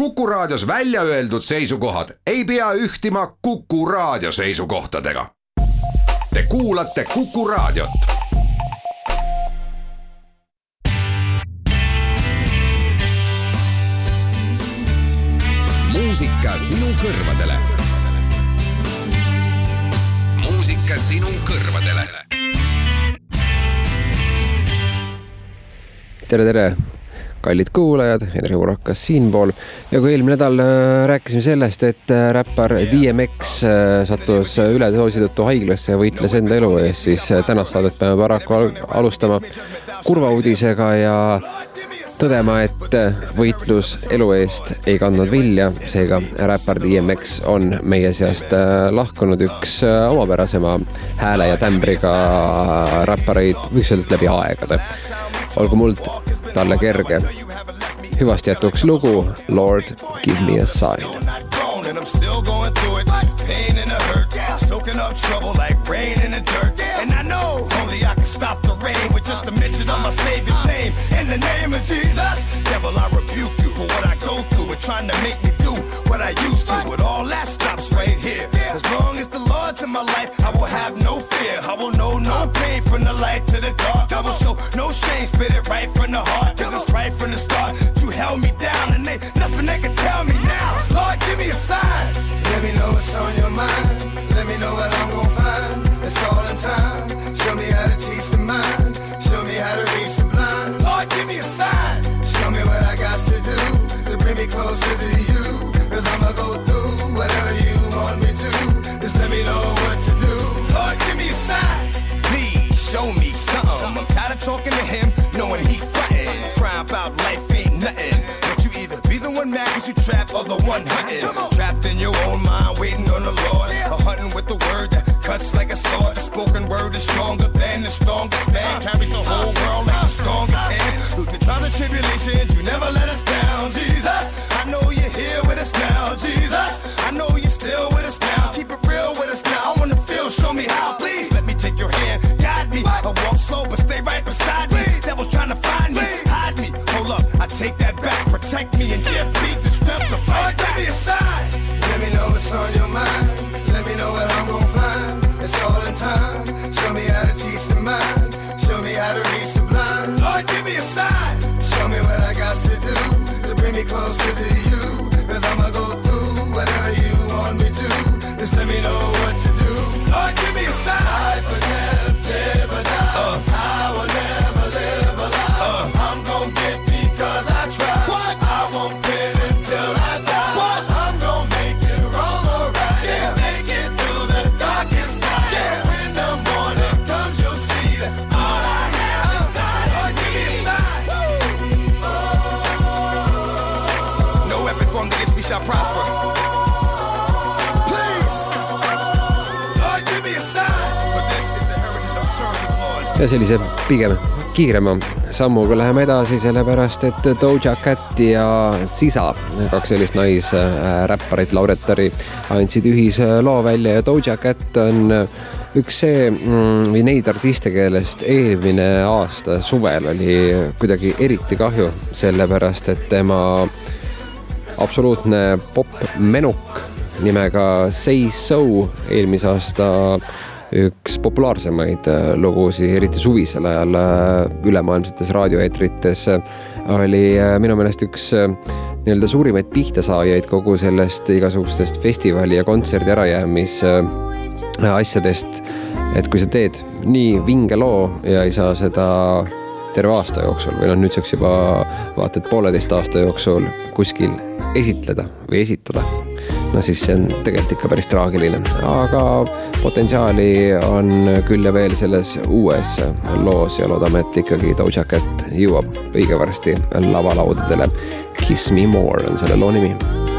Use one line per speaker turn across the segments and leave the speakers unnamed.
Kuku Raadios välja öeldud seisukohad ei pea ühtima Kuku Raadio seisukohtadega. Te kuulate Kuku Raadiot. muusika sinu kõrvadele. muusika sinu kõrvadele.
tere, tere, kallid kuulajad, Henri Urakas siinpool ja kui eelmine nädal äh, rääkisime sellest, et äh, räppar DMX äh, sattus üledoosi tõttu haiglasse ja võitles enda elu eest, siis tänast saadet peame paraku alustama kurva uudisega ja tõdema, et võitlus elu eest ei kandnud vilja, seega räppar DMX on meie seast lahkunud üks omapärasema hääle ja tämbriga räppareid, võiks öelda, et läbi aegade. olgu muld talle kerge. hüvast jätuks lugu Lord, give me a sign. and I'm still going through it. Pain and a hurt, soaking up trouble like rain in the dirt. And I know only I can stop the rain with just a mention of my Savior's name. In the name of Jesus, devil, I rebuke you for what I go through and trying to make me do what I used to. But all that stops right here. As long as the Lord's in my life, I will have no fear. I will know no pain from the light to the dark. Right from the heart. Cause it's right from the start. You held me
100. Come on.
Ja sellise pigem kiirema sammuga. Läheme edasi, sellepärast et Doja Cat ja Sisa, kaks sellist naisräpparit, lauretari, andsid ühisloo välja ja Doja Cat on üks see mm, või neid artiste, kellest eelmine aasta suvel oli kuidagi eriti kahju, sellepärast et tema absoluutne popmenuk nimega Say So eelmise aasta üks populaarsemaid äh, lugusid, eriti suvisel ajal äh, ülemaailmsetes raadioeetrites, oli äh, minu meelest üks nii-öelda suurimaid pihtasaajaid kogu sellest igasugustest festivali ja kontserdi ärajäämis asjadest. et kui sa teed nii vinge loo ja ei saa seda terve aasta jooksul või noh, nüüdseks juba vaata et pooleteist aasta jooksul kuskil esitleda või esitada no siis see on tegelikult ikka päris traagiline, aga potentsiaali on küll ja veel selles uues loos ja loodame, et ikkagi Doja Cat jõuab õige varsti lavalaudadele. Kiss me more on selle loo nimi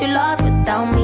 you
lost without me.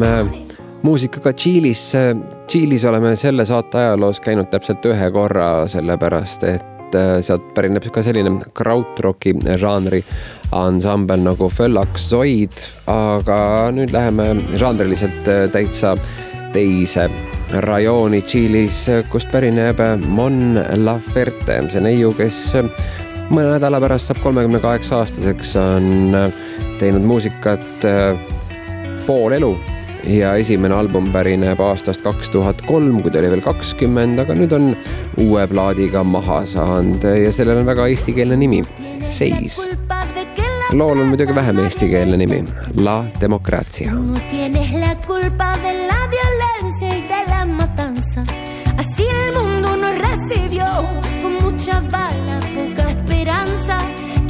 oleme muusikaga Tšiilis. Tšiilis oleme selle saate ajaloos käinud täpselt ühe korra, sellepärast et äh, sealt pärineb ka selline krautroki žanri ansambel nagu Föllaks Zoid, aga nüüd läheme žanriliselt äh, täitsa teise rajooni Tšiilis, kust pärineb Mon Laferte, see neiu, kes äh, mõne nädala pärast saab kolmekümne kaheksa aastaseks, on teinud muusikat pool elu ja esimene album pärineb aastast kaks tuhat kolm, kui ta oli veel kakskümmend, aga nüüd on uue plaadiga maha saanud ja sellel on väga eestikeelne nimi, Seis. lool on muidugi vähem eestikeelne nimi, La Democracia.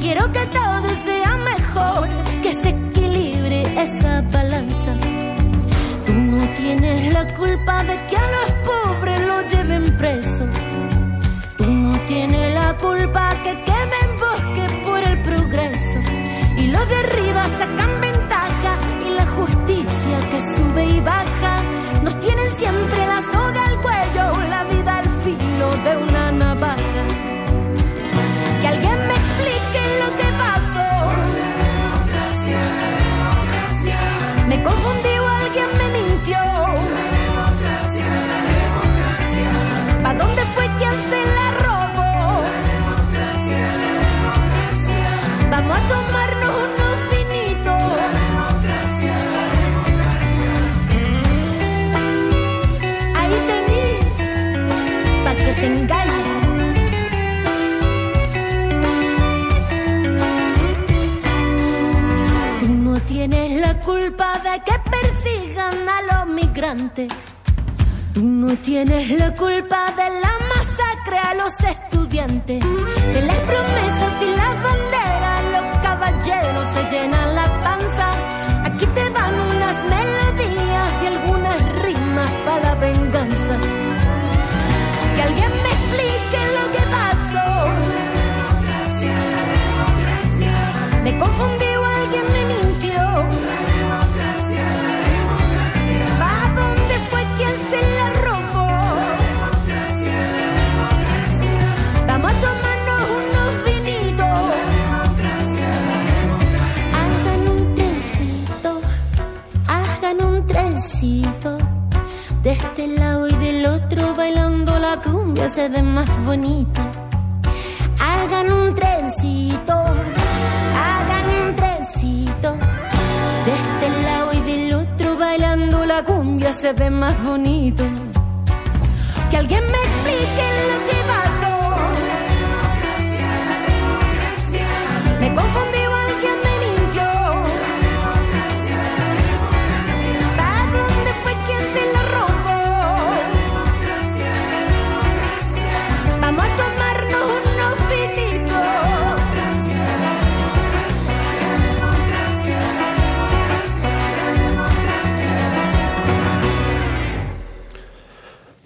Quiero que todo sea mejor, que se equilibre esa paz. la culpa de que a los pobres los lleven preso. Tú no tienes la culpa que quemen bosques por el progreso. Y los de arriba sacan ventaja y la justicia que sube y baja nos tienen siempre la soga al cuello, la vida al filo de una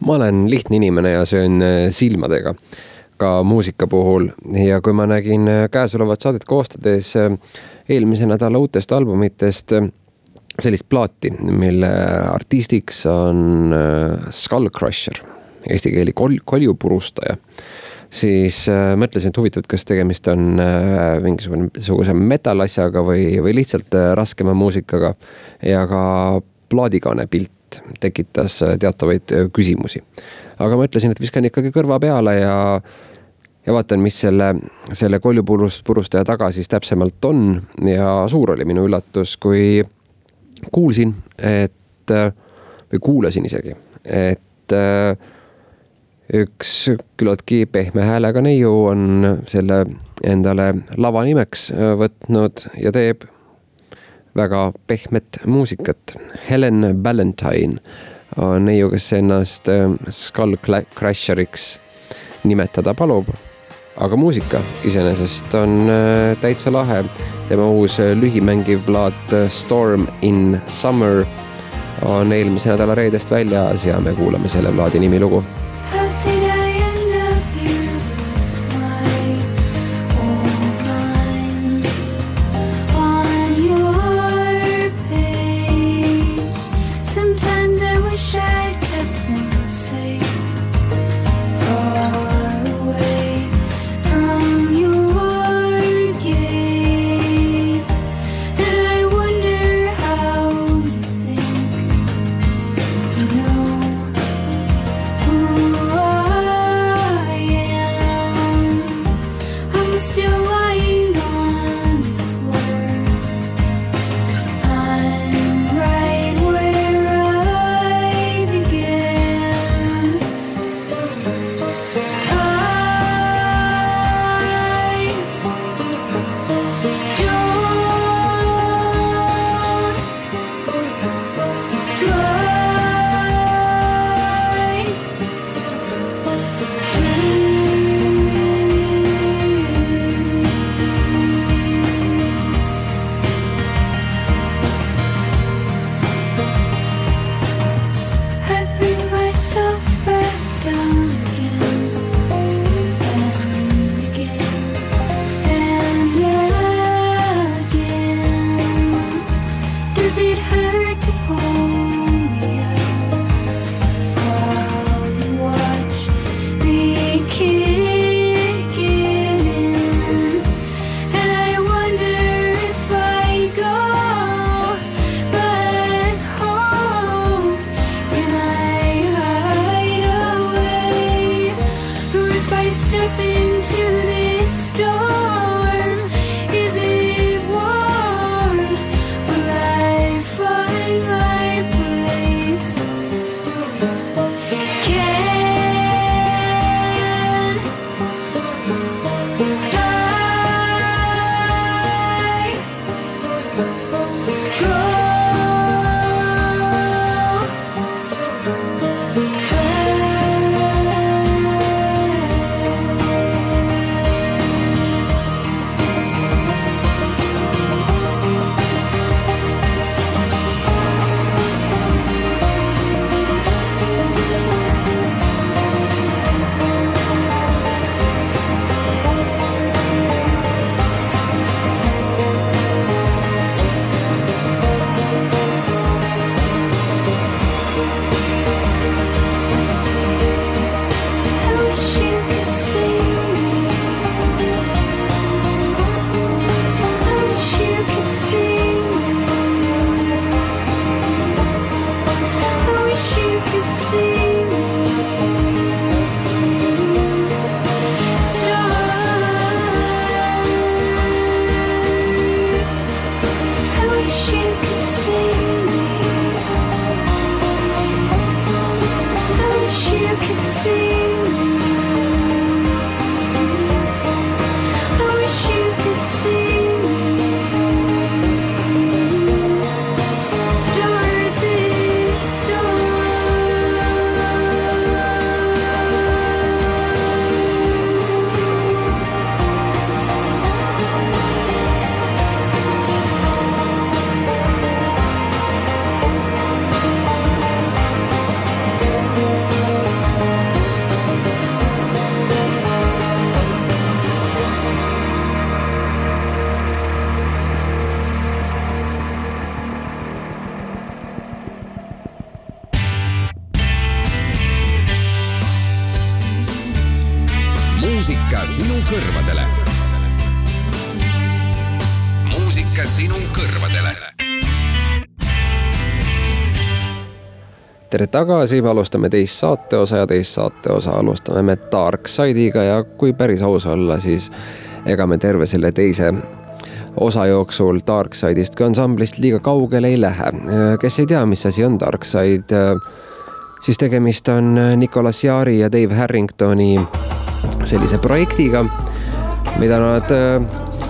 ma olen lihtne inimene ja söön äh, silmadega ka muusika puhul. Ja kui ma nägin äh, käesolevat saadet koostades äh, eelmise nädala uutest albumitest sellist plaati, mille artistiks on Skull Crusher, eesti keeli kol-, koljupurustaja, siis mõtlesin, et huvitav, et kas tegemist on mingisuguse metal-asjaga või, või lihtsalt raskema muusikaga. Ja ka plaadikaane pilt tekitas teatavaid küsimusi. aga ma ütlesin, et viskan ikkagi kõrva peale ja, ja vaatan, mis selle, selle koljupurust, purustaja taga siis täpsemalt on ja suur oli minu üllatus, kui kuulsin, et või kuulasin isegi, et üks küllaltki pehme häälega neiu on selle endale lava nimeks võtnud ja teeb väga pehmet muusikat. Helen Valentine on neiu, kes ennast Skull Crasheriks nimetada palub. aga muusika iseenesest on täitsa lahe. tema uus lühimängiv plaat Storm in Summer on eelmise nädala reedest väljas ja me kuulame selle plaadi nimilugu
How
tagasi, me alustame teist saateosa ja teist saateosa alustame me Dark Side'iga ja kui päris aus olla, siis ega me terve selle teise osa jooksul Darkside'ist kui ansamblist liiga kaugele ei lähe. kes ei tea, mis asi on Darkside, siis tegemist on Nicolas Jaari ja Dave Harringtoni sellise projektiga, mida nad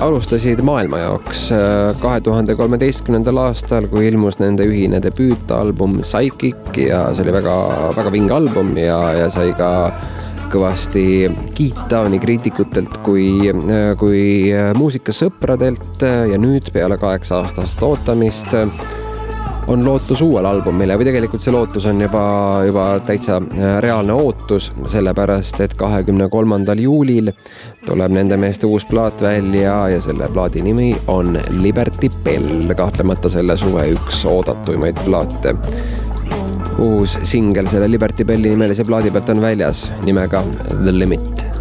alustasid maailma jaoks äh, kahe tuhande kolmeteistkümnendal aastal, kui ilmus nende ühine debüütalbum Psychic ja see oli väga, väga vinge album ja, ja sai ka kõvasti kiita nii kriitikutelt kui, äh, kui muusikasõpradelt ja nüüd peale kaheksa aastast ootamist on lootus uuele albumile või tegelikult see lootus on juba, juba täitsa äh, reaalne ootus, sellepärast et kahekümne kolmandal juulil tuleb nende meeste uus plaat välja ja selle plaadi nimi on Liberty Bell, kahtlemata selle suve üks oodatuimaid plaate. uus singel selle Liberty Belli nimelise plaadi pealt on väljas nimega The Limit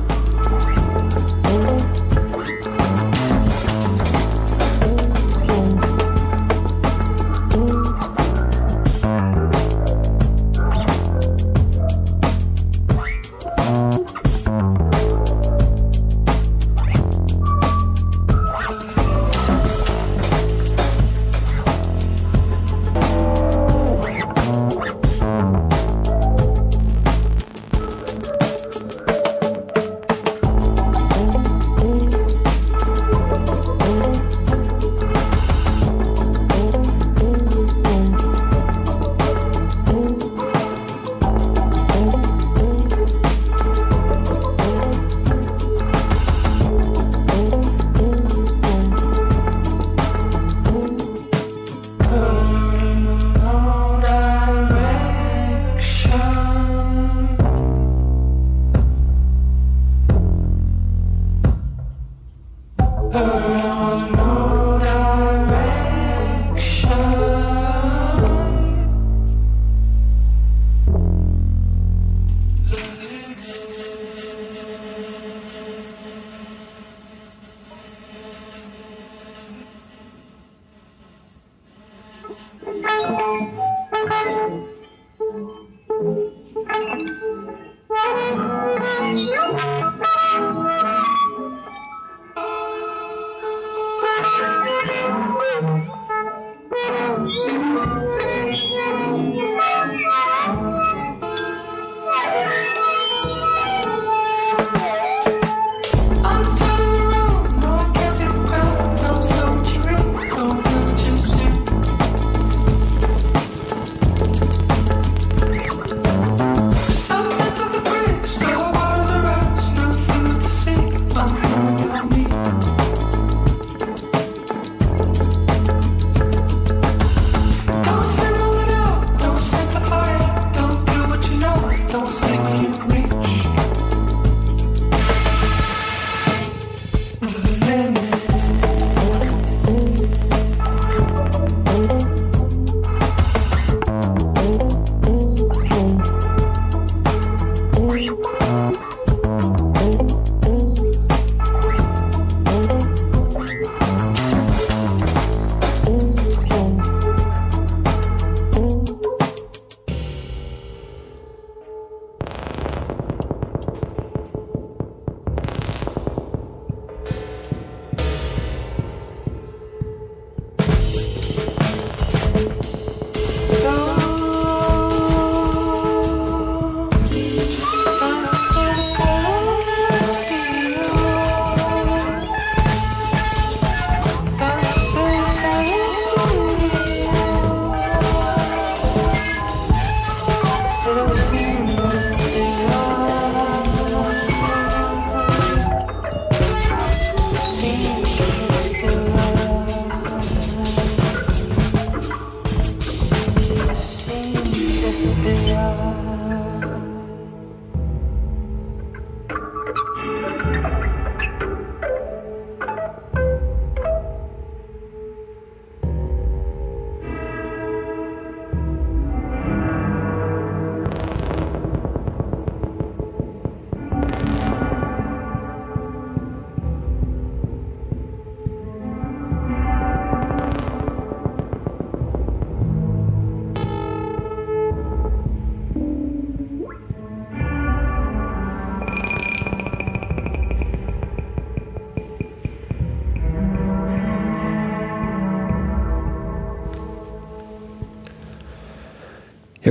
be.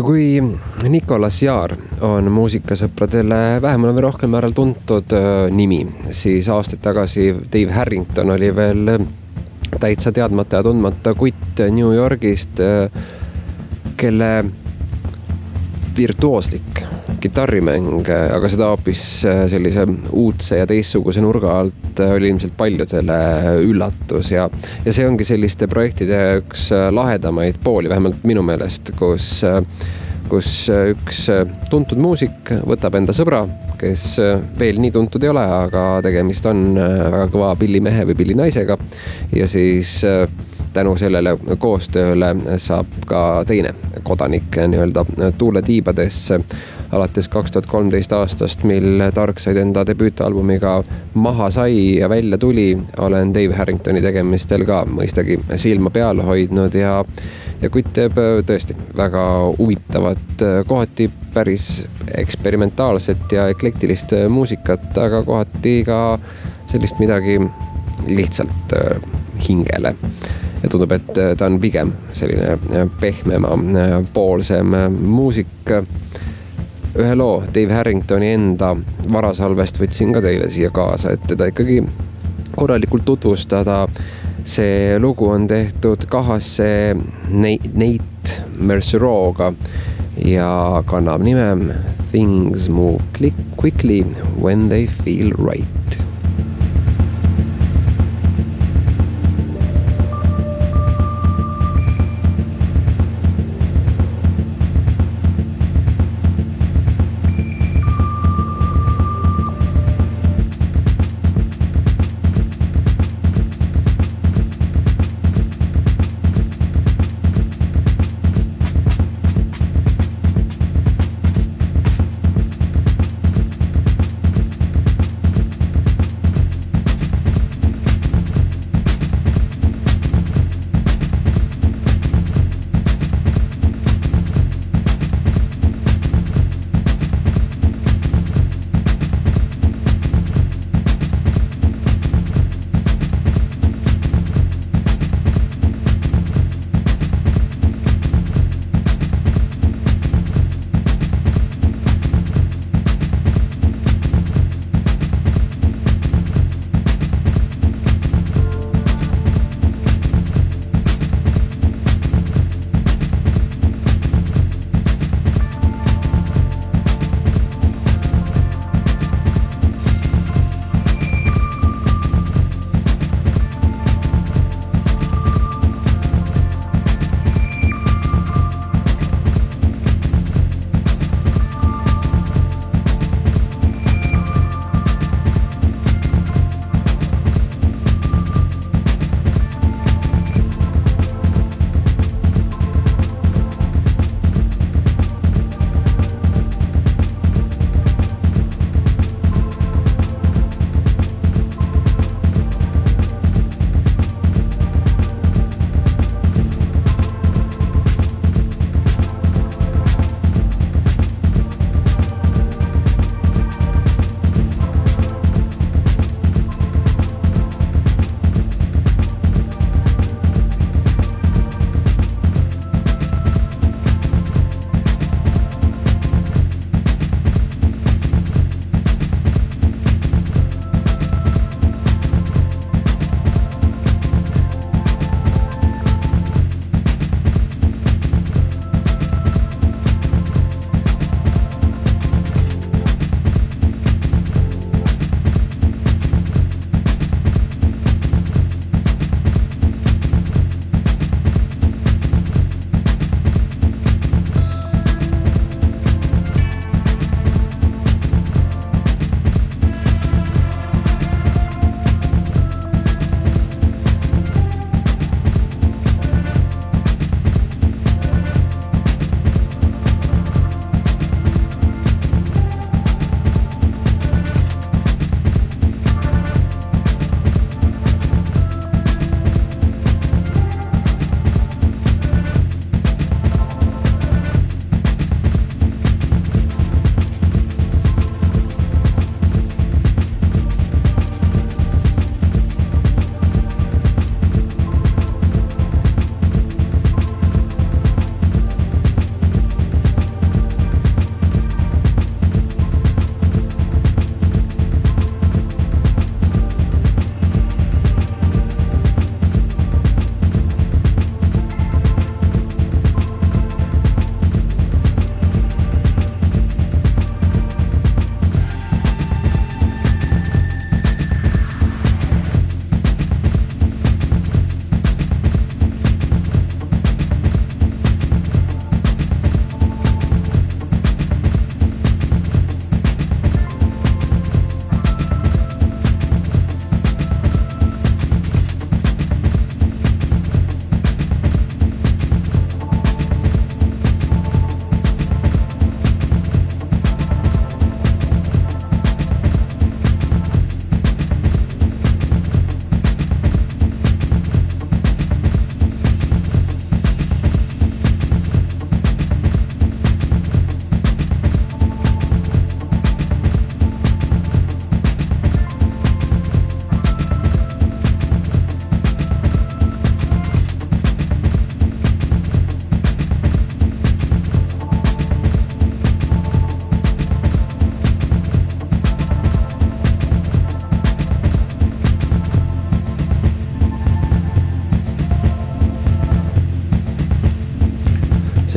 Ja kui Nicolas Jaar on muusikasõpradele vähemal või rohkem määral tuntud äh, nimi, siis aastaid tagasi Dave Harrington oli veel täitsa teadmata ja tundmata kutt New Yorgist, äh, kelle virtuooslik kitarrimäng, aga seda hoopis äh, sellise uudse ja teistsuguse nurga alt äh, oli ilmselt paljudele üllatus ja, ja see ongi selliste projektide üks äh, lahedamaid pooli, vähemalt minu meelest, kus, kus üks tuntud muusik võtab enda sõbra, kes veel nii tuntud ei ole, aga tegemist on väga kõva pillimehe või pillinaisega. Ja siis tänu sellele koostööle saab ka teine kodanik nii-öelda tuule tiibadesse alates kaks tuhat kolmteist aastast, mil Darkseid enda debüütalbumiga maha sai ja välja tuli, olen Dave Harringtoni tegemistel ka mõistagi silma peal hoidnud ja ja kutt teeb äh, tõesti väga huvitavat, äh, kohati päris eksperimentaalset ja eklektilist äh, muusikat, aga kohati ka sellist midagi lihtsalt hingele ja tundub, et ta on pigem selline pehmema poolsem muusik ühe loo Dave Harringtoni enda varasalvest võtsin ka teile siia kaasa, et teda ikkagi korralikult tutvustada. see lugu on tehtud kahasse Nate Merceroga ja kannab nime Things move quickly when they feel right.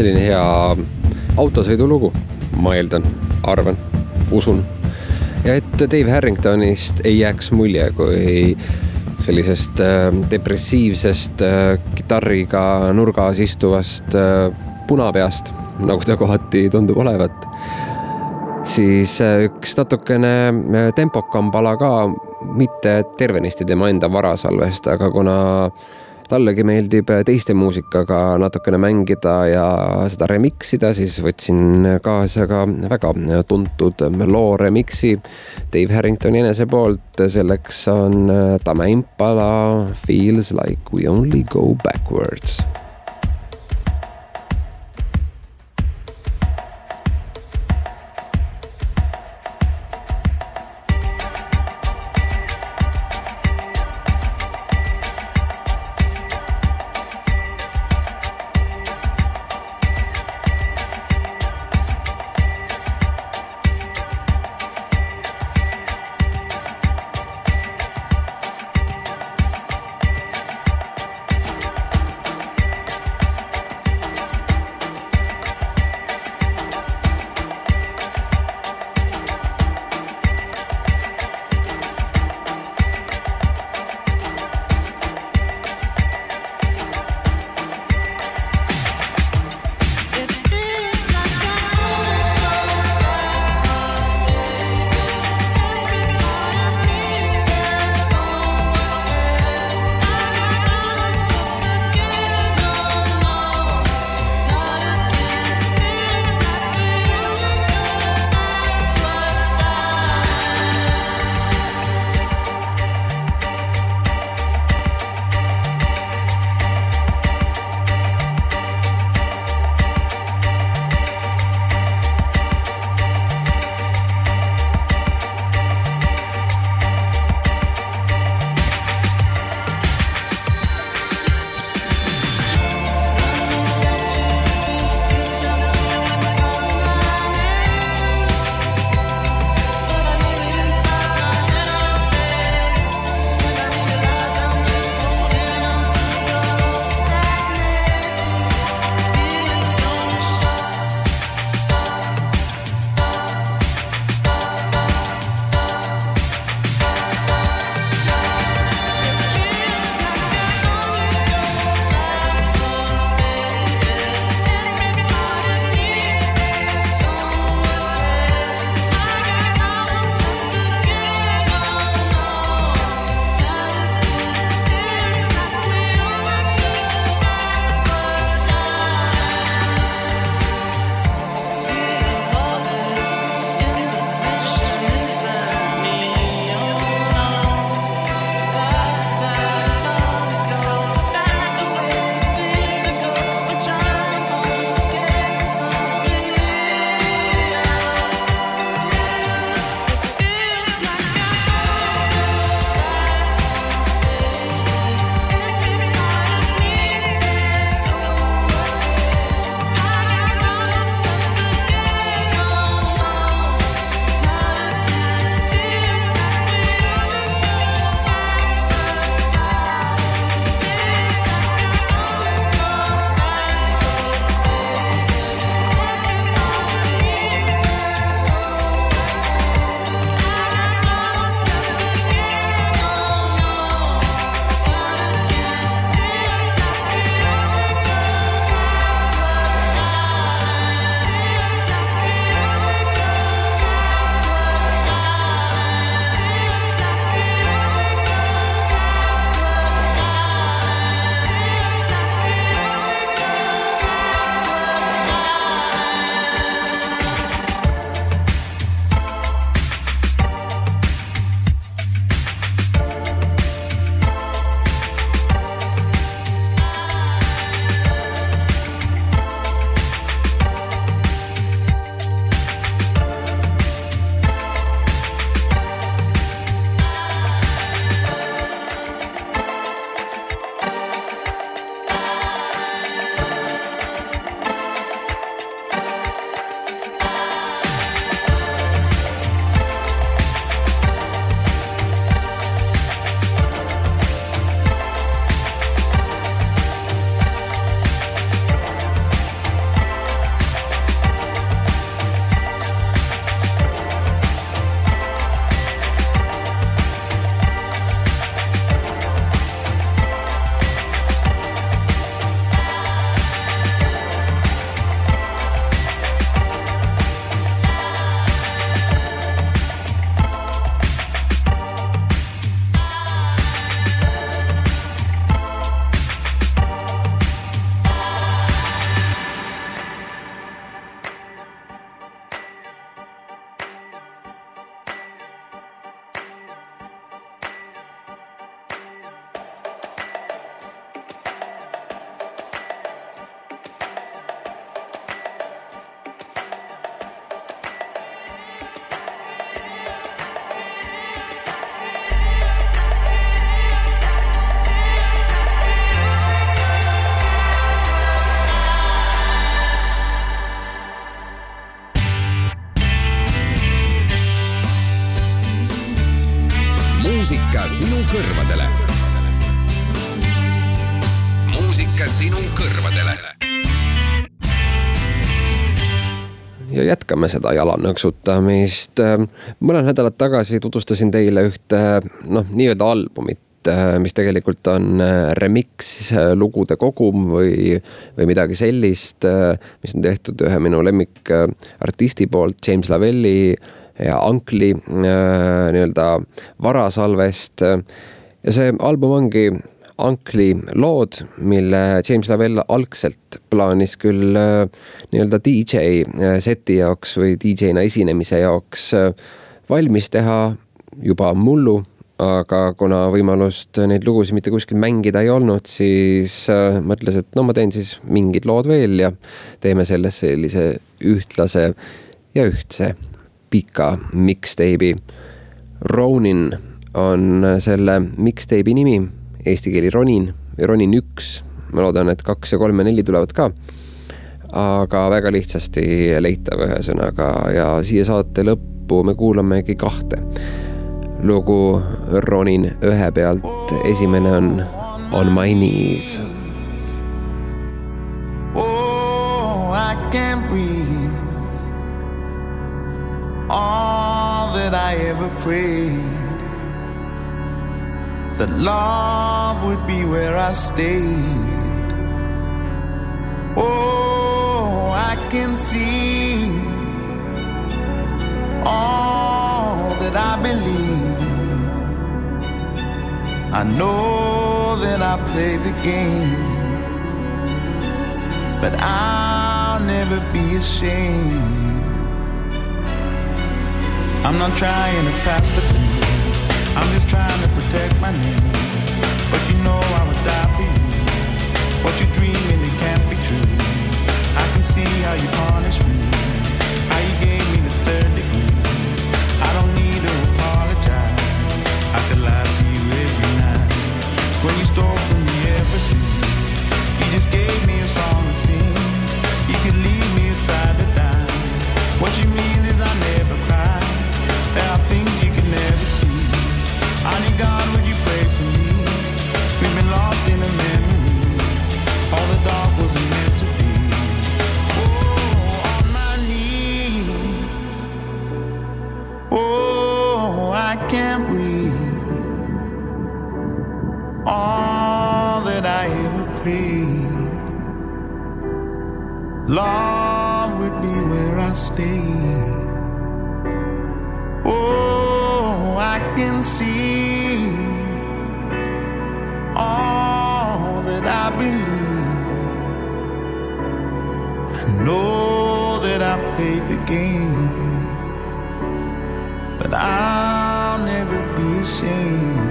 Selline hea autosõidulugu, ma eeldan, arvan, usun. ja et Dave Harringtonist ei jääks mulje kui sellisest äh, depressiivsest äh, kitarriga nurgas istuvast äh, punapeast, nagu ta kohati tundub olevat siis üks natukene tempokam pala ka, mitte tervenisti tema enda varasalvest, aga kuna tallegi meeldib teiste muusikaga natukene mängida ja seda remix ida, siis võtsin kaasa ka väga tuntud loo remix'i Dave Harringtoni enese poolt. selleks on Tame Impala Feels like we only go backwards
muusika sinu kõrvadele. muusika sinu kõrvadele
ja jätkame seda jalanõksutamist. mõned nädalad tagasi tutvustasin teile ühte noh, nii-öelda albumit, mis tegelikult on remix lugude kogum või, või midagi sellist, mis on tehtud ühe minu lemmikartisti poolt, James Lavelli ja Ankli nii-öelda varasalvest. ja see album ongi Ankli lood, mille James Lavelle algselt plaanis küll äh, nii-öelda DJ äh, seti jaoks või DJ-na esinemise jaoks äh, valmis teha juba mullu, aga kuna võimalust neid lugusid mitte kuskil mängida ei olnud, siis mõtles, et no ma teen siis mingid lood veel ja teeme sellest sellise ühtlase ja ühtse pika mixtape'i. Ronin on selle mixtape'i nimi eesti keeli ronin või ronin üks. ma loodan, et kaks ja kolm ja neli tulevad ka. aga väga lihtsasti leitav ühesõnaga ja siia saate lõppu me kuulamegi kahte lugu ronin ühe pealt. esimene on On my knees.
Oh, I can't breathe. All that I ever prayed. that love would be where I stayed. Oh, I can see all that I believe. I know that I played the game, but I'll never be ashamed. I'm not trying to pass the blame. I'm just trying to protect my name. But you know I would die for you. What you're dreaming, it can't be true. I can see how you punish me. How you gave me the third degree. I don't need to apologize. I could lie to you every night. When you stole from me everything. You just gave me a song to sing. You could leave me aside to die. What you mean is I never cry. There are things you can never see. Honey God, would you pray for me? We've been lost in a memory. All the dark wasn't meant to be. Oh, on my knees. Oh, I can't breathe. All that I ever prayed. Love would be where I stayed. Oh, I can see all that I believe. I know that I played the game, but I'll never be ashamed.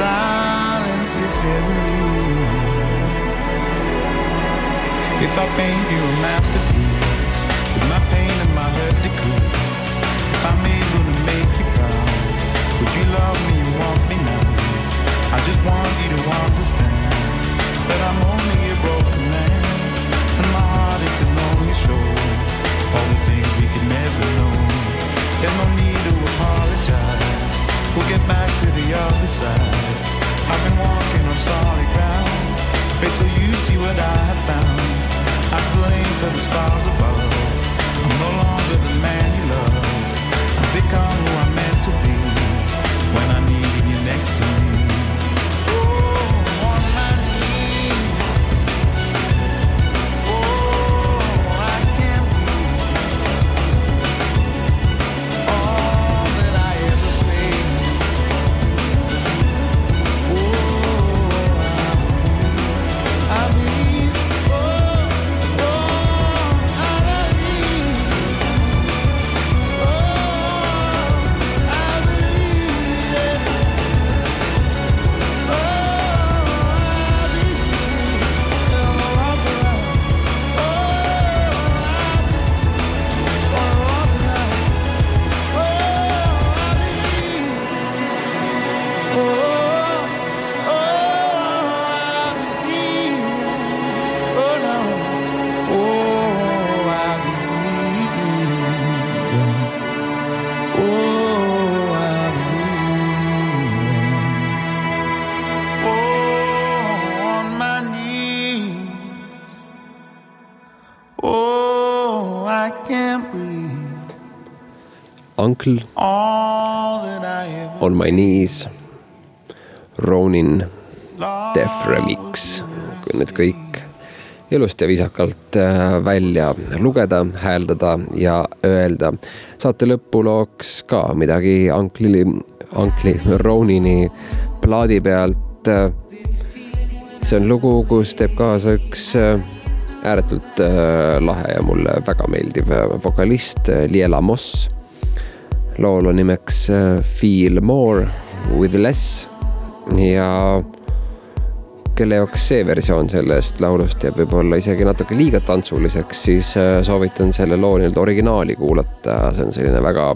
Silence is heavenly. If I paint you a masterpiece with my pain and my hurt decrease, if I'm able to make you proud, would you love me and want me now? I just want you to understand that I'm only a broken man, and my heart it can only show all the things we could never know. There's no need to apologize. We'll get back to the other side. I've been walking on solid ground. Wait till you see what I have found. After laying for the stars above, I'm no longer the man you loved.
Uncle on my knees. Ronin Def Remix, nüüd kõik ilusti ja viisakalt äh, välja lugeda, hääldada ja öelda. saate lõpulooks ka midagi Uncle'i, Uncle'i Ronini plaadi pealt. see on lugu, kus teeb kaasa üks äh, ääretult äh, lahe ja mulle väga meeldiv vokalist Liela Moss. Lool on nimeks Feel more with less ja kelle jaoks see versioon sellest laulust jääb võib-olla isegi natuke liiga tantsuliseks, siis soovitan selle loo nii-öelda originaali kuulata, see on selline väga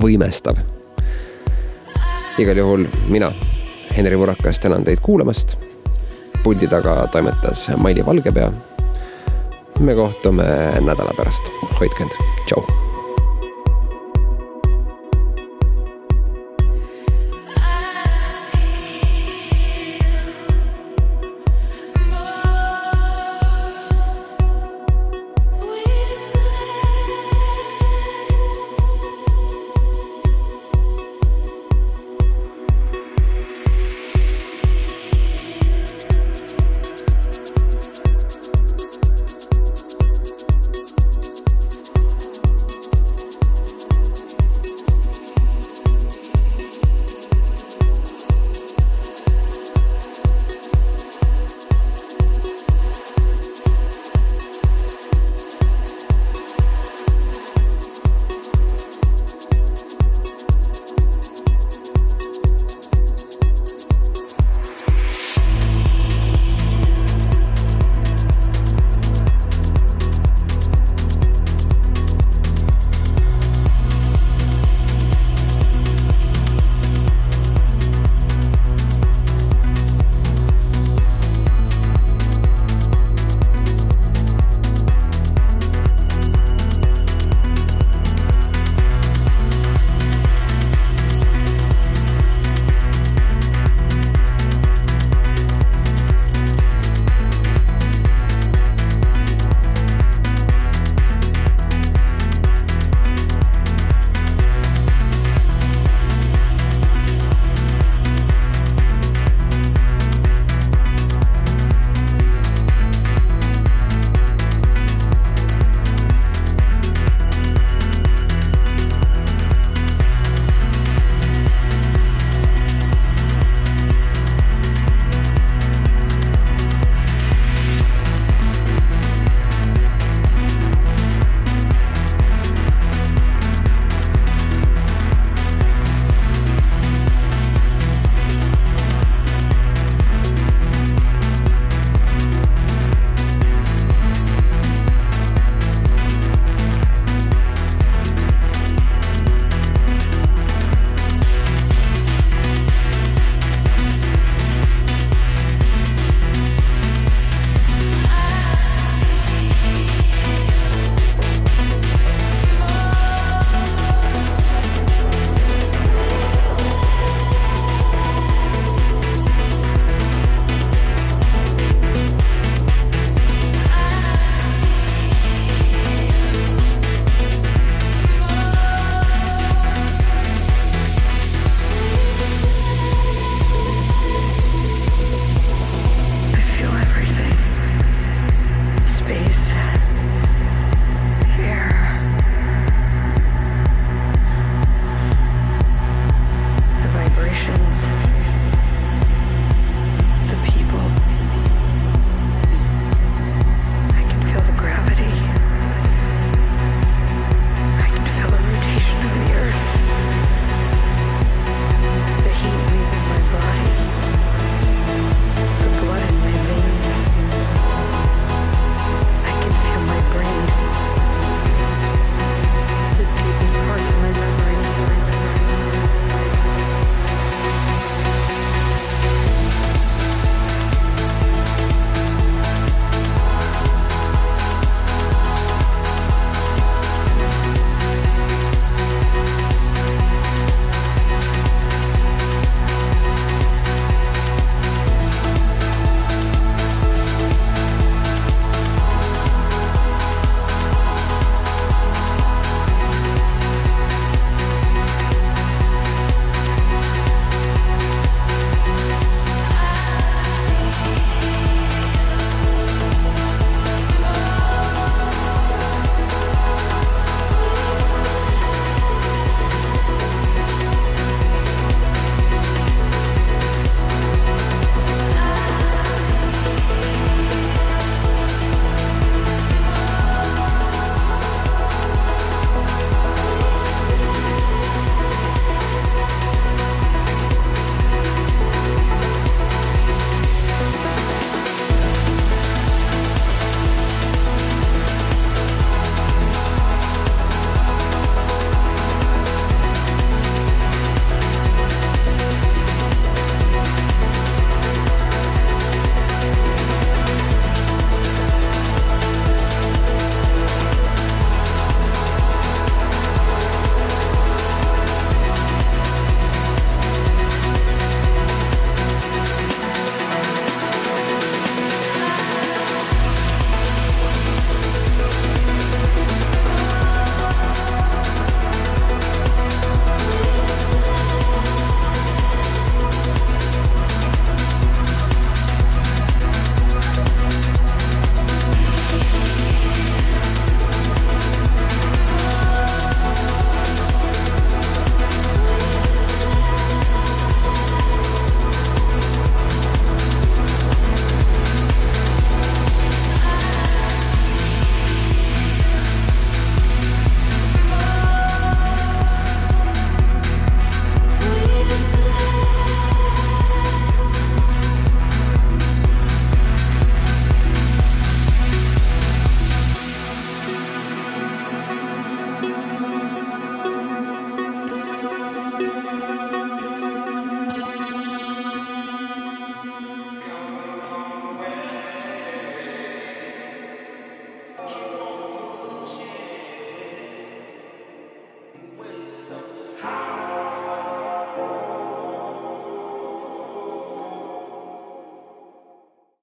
võimestav. igal juhul mina, Henri Murakas, tänan teid kuulamast. puldi taga toimetas Maili Valgepea. me kohtume nädala pärast, hoidke end, tšau